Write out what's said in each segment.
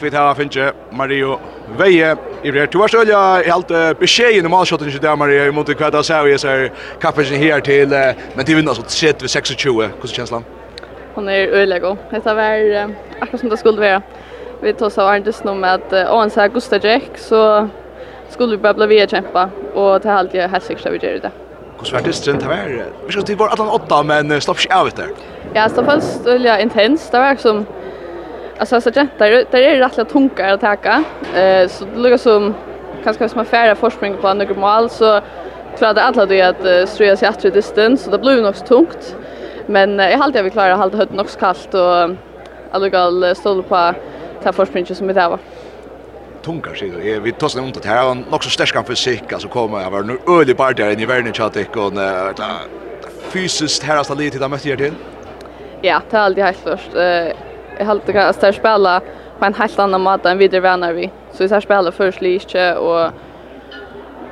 Vi tar finche Mario Veie i det var så jag helt beskeden i all ikke där Mario mot det kvadrat så jag så kapaciteten här till men till vinner så shit vid 26 Hvordan känns? Hon är ölig god. det var akkurat som det skulle vara. Vi tog så Arndes nå med att och en så Gustav Jack så skulle vi bara bli kämpa och det halt jag helt sikkert vi gör det. Hur svårt är det där? Vi skal til var alla åtta men slapp ikke av det. Ja, så først ja intensivt det var som Alltså så där där är rätt lätt tunga att ta. Eh så det lukar som kanske som man färra förspring på några mål så klarade alla det att ströja sig efter distans så det blev nog så tungt. Men jag hade jag vi klara att hålla högt nog kallt och allugal stå på ta förspringet som vi där var tunga sig. Vi tar sig runt det här. Och också för fysik. Alltså kommer jag var nu öde bara där i världen chat och kon fysiskt här alltså lite där mötte jag till. Ja, det är alltid helt först. Eh jag helt kan att spela på en helt annan mat än vi vänner vi. Så vi ska spela först lite och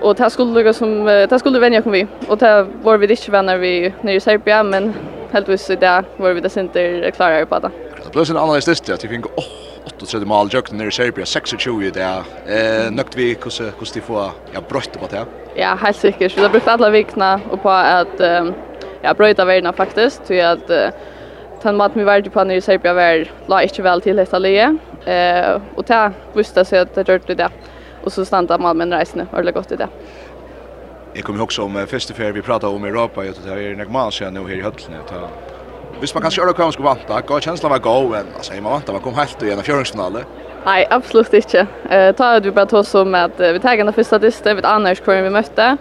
och det skulle lugga som det skulle vänja kom vi och det var vi inte vänner vi när i Serbia men helt visst så där var vi det inte klara på det. Plus en annan stist att vi fick åh 38 mål jukt när i Serbia 26 där. Eh nökt vi hur hur de får ja brötte på det. Ja, helt säkert. Vi har brukt alla vikna och på att ja bröta vägarna faktiskt så att den maten vi var på nere i Serbia var la ikke vel til dette leie. Eh, og det visste seg at det gjorde det. Og så stannade man med reisende, och det godt i det. Jeg kommer också om første ferie vi pratet om i Europa, at det er nok mal siden nå her i høttene. Ta. Hvis man kan kjøre hva man skulle vanta, gå kjenslen var god, men altså, man vanta, man kom helt igjen av fjøringsfinale. Nei, absolutt ikke. Eh, ta det vi bare tog som at vi tar den første diste, vi vet annars hvor vi møtte.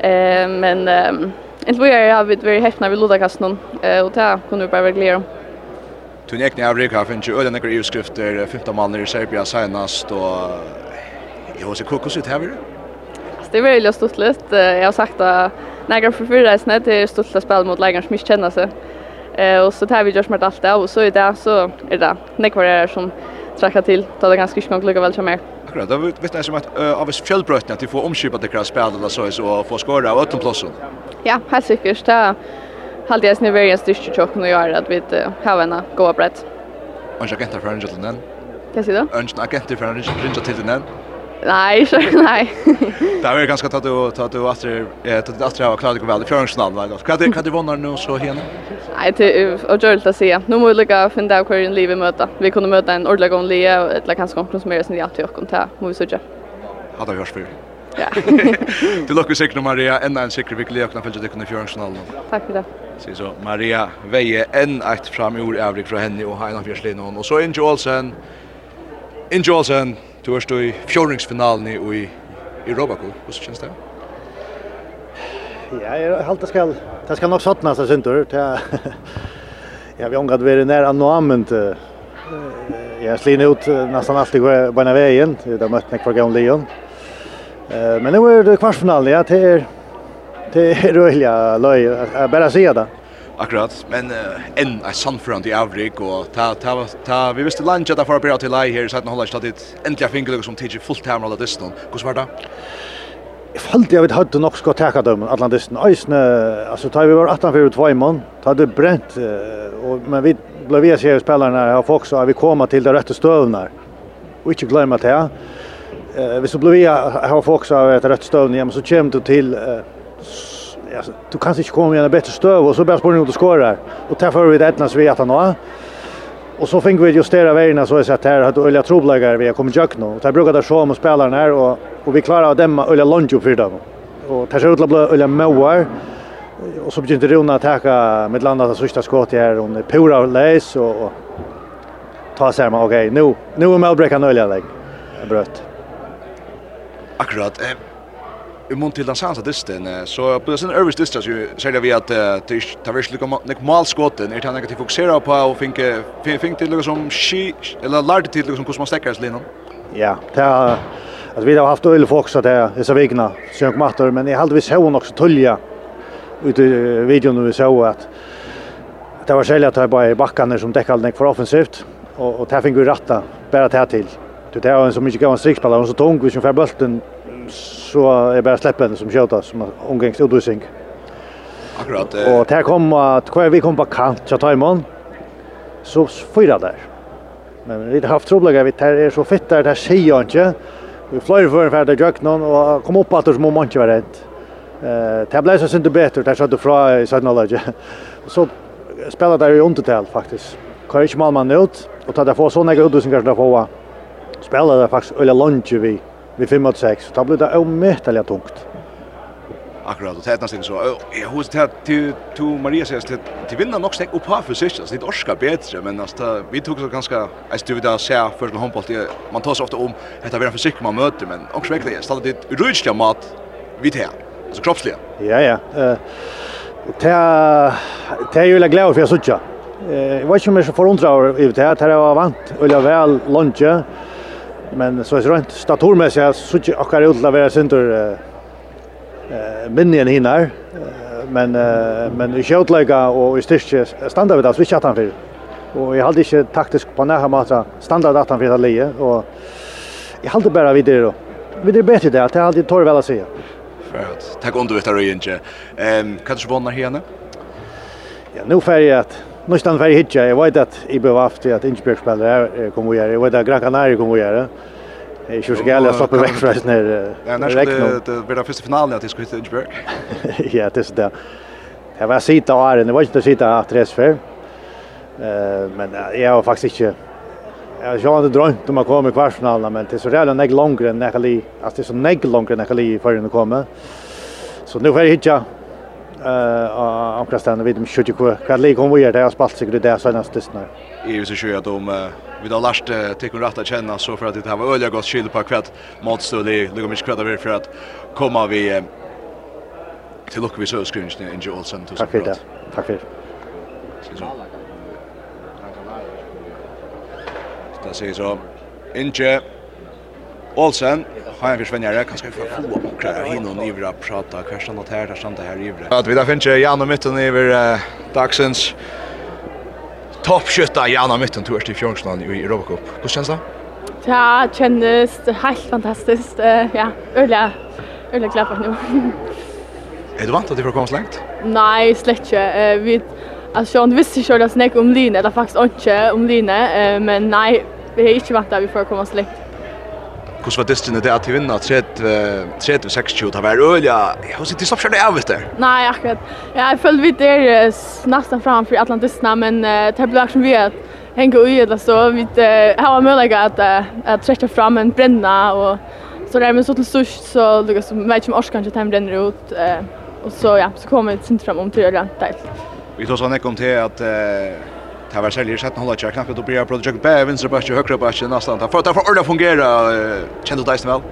Eh, men... Eh, Ett vi har haft vi häftna kast Lodakasten eh och det kunde vi bara reglera. Tun ekne avrik har finns ju öden några utskrifter 15 månader i Serbia senast och jag har sett kokos ut här vid. Det är väldigt stortligt. Jag har sagt att några för förra snä det är stortligt spel mot lägaren som inte känner sig. Eh och så tar vi just med allt det och så är det så är det nekvarer som trakka till ta det ganska skunk lika väl som mer. Akkurat, det vet jeg som att av oss at de får omkjøpet det kras spel eller så så få skora av ötten plossen. Ja, helt sikkert. Det er alltid jeg snøver en styrke tjokken og gjør at vi har en god brett. Ønsker agenter for Angel til den? Hva sier du? Ønsker agenter for Angel til den? Nei, ikke, nei. det er jo ganske tatt du tatt du at du at du at du har klart å velge fjøringsnavn, vel? Hva er det du vunner nå så henne? Nei, det er jo gjørt å si. Nå må vi lykke å finne av hva en liv vi møter. Vi kunne møte en ordentlig om livet, eller kanskje noen som er som hjelp til å komme til. Må vi søke. Hadde vi hørt for. Ja. Du lukker sig Maria Enda en sikker vi gleder kan følge dykk i fjørnsjournalen. Takk for det. Sier så Maria Veie, enn eit fram i ord avrik fra henne og Heina Fjerslin og så Inge Olsen. Inge Olsen, du er stå i fjørningsfinalen i i, i Robaco. Hvordan kjennes det? Ja, jeg har alltid skal. Det skal nok sattna seg syntur. Ja, vi omgat att vi är nära nå, men ut nesten alltid på den veien. Det har møtt meg for gång Leon. Eh men nu är det kvartsfinalen. Ja, det är det är roliga löj att bara se det. Akkurat, men en är sannförande i avrik och ta ta ta vi visste lunch att för bra till lie här så att hålla stadigt äntligen finger som tidigt fullt timer alla distan. Hur svårt det? Jag följde jag vet hade nog ska ta dem Atlantisten. Ösne alltså tar vi var 18 för två man. Ta det bränt och men vi blev vi ser spelarna har folk så vi kommer till det rätta stövnar. Och inte glömma det här. Eh vi så blev jag har folk så ett rätt stöv ja, men så kommer du till ja, du kan inte komma i en bättre stöv och så börjar spår ut och skorar. Och därför vi det så vi att han har. Och så fick vi justera vägarna så är sett att här hade olja trobläggare vi har kommit jökt nu. Och där brukar det så om spelarna här och, och vi klarar av dem olja lunge för dem. Och där ser ut att bli olja. Och så begynte Rona att täcka med landet sista skottet här. Hon är pura läs och, ta sig med okej, okay, nu, nu är Melbrekan olja lägg. Akkurat. Eh, i mun til den sansa dysten, så på den øverste dysten så säger vi att det er virkelig nek malskåten, er det han til fokusera på og finka finke til noe som ski, eller lærte til noe som hvordan man stekker seg? Ja, det er, alltså vi har haft øyne fokus at det er disse vikene, sjønk matter, men jeg halde vi så nok så tullja ut i videoen vi så att det var særlig at det var backarna som dekket nek för offensivt, och og det finke vi rattet bare til till. Det är en så mycket gav en och så tung hvis hun får bølten så är bara släppen som skjuter som omgängs utrustning. Akkurat. Eh. Och där kom att kvar vi kom på kant så tar man så fyra där. Men vi har haft trubbel vi tar är så fett där där ser jag inte. Vi flyr för för där jag någon och kom upp att det må man inte vara rätt. Eh det blev så synd bättre där så det fra i sådana läge. Så spelar där i undertal faktiskt. Kan inte mal man ut och ta det få såna som där få. Spelar det faktiskt eller lunch vi vi 5 mot 6. Då blir det omätligt tungt. Akkurat, og det er nesten så. Jag husker til at till, till Maria säger att vinner vinna nog steg upp här för sig. Det orska bättre, men altså, vi tog så ganska... Jag styr vid da se først med handboll. Man tar så ofta om att det är en försiktig man møter, men också verkligen. Jag stannade dit rydstliga mat vid här. Alltså kroppsliga. Ja, ja. Uh, det är ju glad för jag suttar. jeg vet ikke om jeg är så forundret over det här. Det er var vant. Jag var väl lunch men så är det rent statormässigt så tycker jag akkurat utla vara synter eh minnen hinar. Men men i skjutlägga och i styrke standard vid att vi chatta för och jag hade inte taktisk på nära matra standard att han för leje och jag hade bara vid det då vid det bättre det att jag hade torr väl att säga Tack om du vet att du inte. Ehm kan du spåna henne? Ja, nu färgat Nåstan för hitja, Jag vet att i bevaft att Innsbruck spelare kommer vi göra. Jag vet att Gran Canaria kommer vi göra. Jag tror så gärna jag stoppar väck från när Ja, när det blir den första finalen att det ska hitta Innsbruck. Ja, det är det. där. Jag var sitta och är, det var inte sitta att resa för. Eh, men jag har faktiskt inte Jag har inte drömt om att komma i kvartsfinalen, men det är så jävla nägg långre än nägg li. Alltså det är så nägg långre än nägg li förrän det kommer. Så nu får jag hitta eh och kastan vid dem skjuter kvar kan lägga hon vad gör det har spalt sig det där senast tystna. Är så sjukt att de vi då lärt tycker rätt att känna så för att det här var öliga gott skill på kvart motstånd det går mycket kvätt för att komma vi till lucka vi så skrynch i Olsen till så. Tack för det. Tack för det. Det säger så. Inge Olsen, har jag försvänjare, kanske vi får få åkrar här innan Ivra prata, kvärstan och här, där standa här Ivra. Att vi där finns Jan och mitten Ivra dagsens toppskytta Jan och mitten togs till Fjörnsland i Robocop. Hur känns det? Ja, kändes helt fantastiskt. Ja, öliga, öliga glad för nu. Är du vant att du får komma så långt? Nej, slett inte. Vi, alltså, jag visste inte att jag snackade om Line, eller faktiskt inte om Line, men nej, vi är inte vant att vi får komma så långt. Hvordan var distene det at vi vinner 30-26, det var øyelig, jeg har ikke det av det der. Nei, akkurat. Jeg følte vi der nesten fram for Atlantistene, men det ble akkurat vi at henge ui eller så, vi har möjlighet at jeg trekker fram en brenna, og så där men så til sørst, så det jeg vet ikke om orskene til at de brenner ut, og så ja, så kom vi sint fram om til å gjøre det. Vi tar sånn ikke om til at Det var særlig i 17 hållet ikke, knapt å bli av Brother Jacob Bæ, vinstre bæsje, høyre bæsje, nesten. Det var for ordentlig å fungere, kjente du deg vel?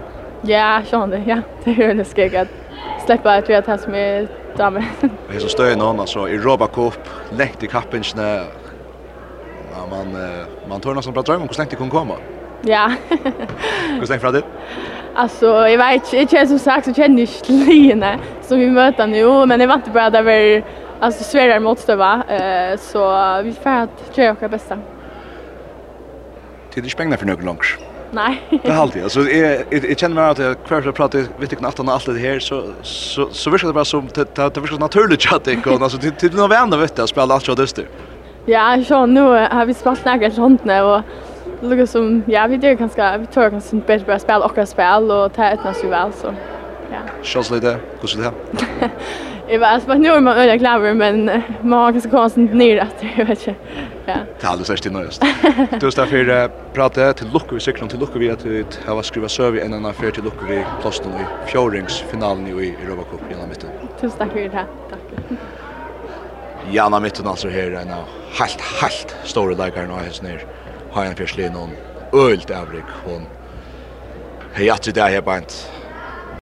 Ja, sånn det, ja. Det er jo det skik at släppa att vi har tagit med damer. Det är så stöj någon alltså i Europa Cup, läkt i kappingsne. Ja, man man tror någon som bra dröm om hur snabbt det kan komma. Ja. Hur snabbt från det? Alltså, jag vet inte, jag känner som sagt så känner jag inte Lina som vi möter nu, men jag vet inte bara det var alltså svärar motståva eh så vi får att göra vårt bästa. Till det spänner för några långs. Nej. Det halt jag. Alltså jag jag känner mig att jag kvar för prata vet inte knappt annat allt det här så så så visst det bara som det det visst naturligt att det går alltså till till några vänner vet jag spela allt så dyster. Ja, så nu har vi spelat några sånt och lukar som ja, vi det ganska vi tror kanske inte bättre bara spela och spel och ta ett nästa väl så. Ja. Shots lite. Hur ska det? Jag var alltså nu är man öliga klar men man har kanske konstant ner att jag vet inte. Ja. Det är alldeles rätt nöjst. Du står för prata till lucka vi cyklar till lucka vi att vi har skriva serve en annan för till lucka vi plåsten i fjordingsfinalen i Europa Cup i mitten. Tusen tack för det här. Tack. Janna mitten alltså här en helt helt stora läkare nu här ner. Har en förslin någon ölt avrik hon. Hej att det här bant.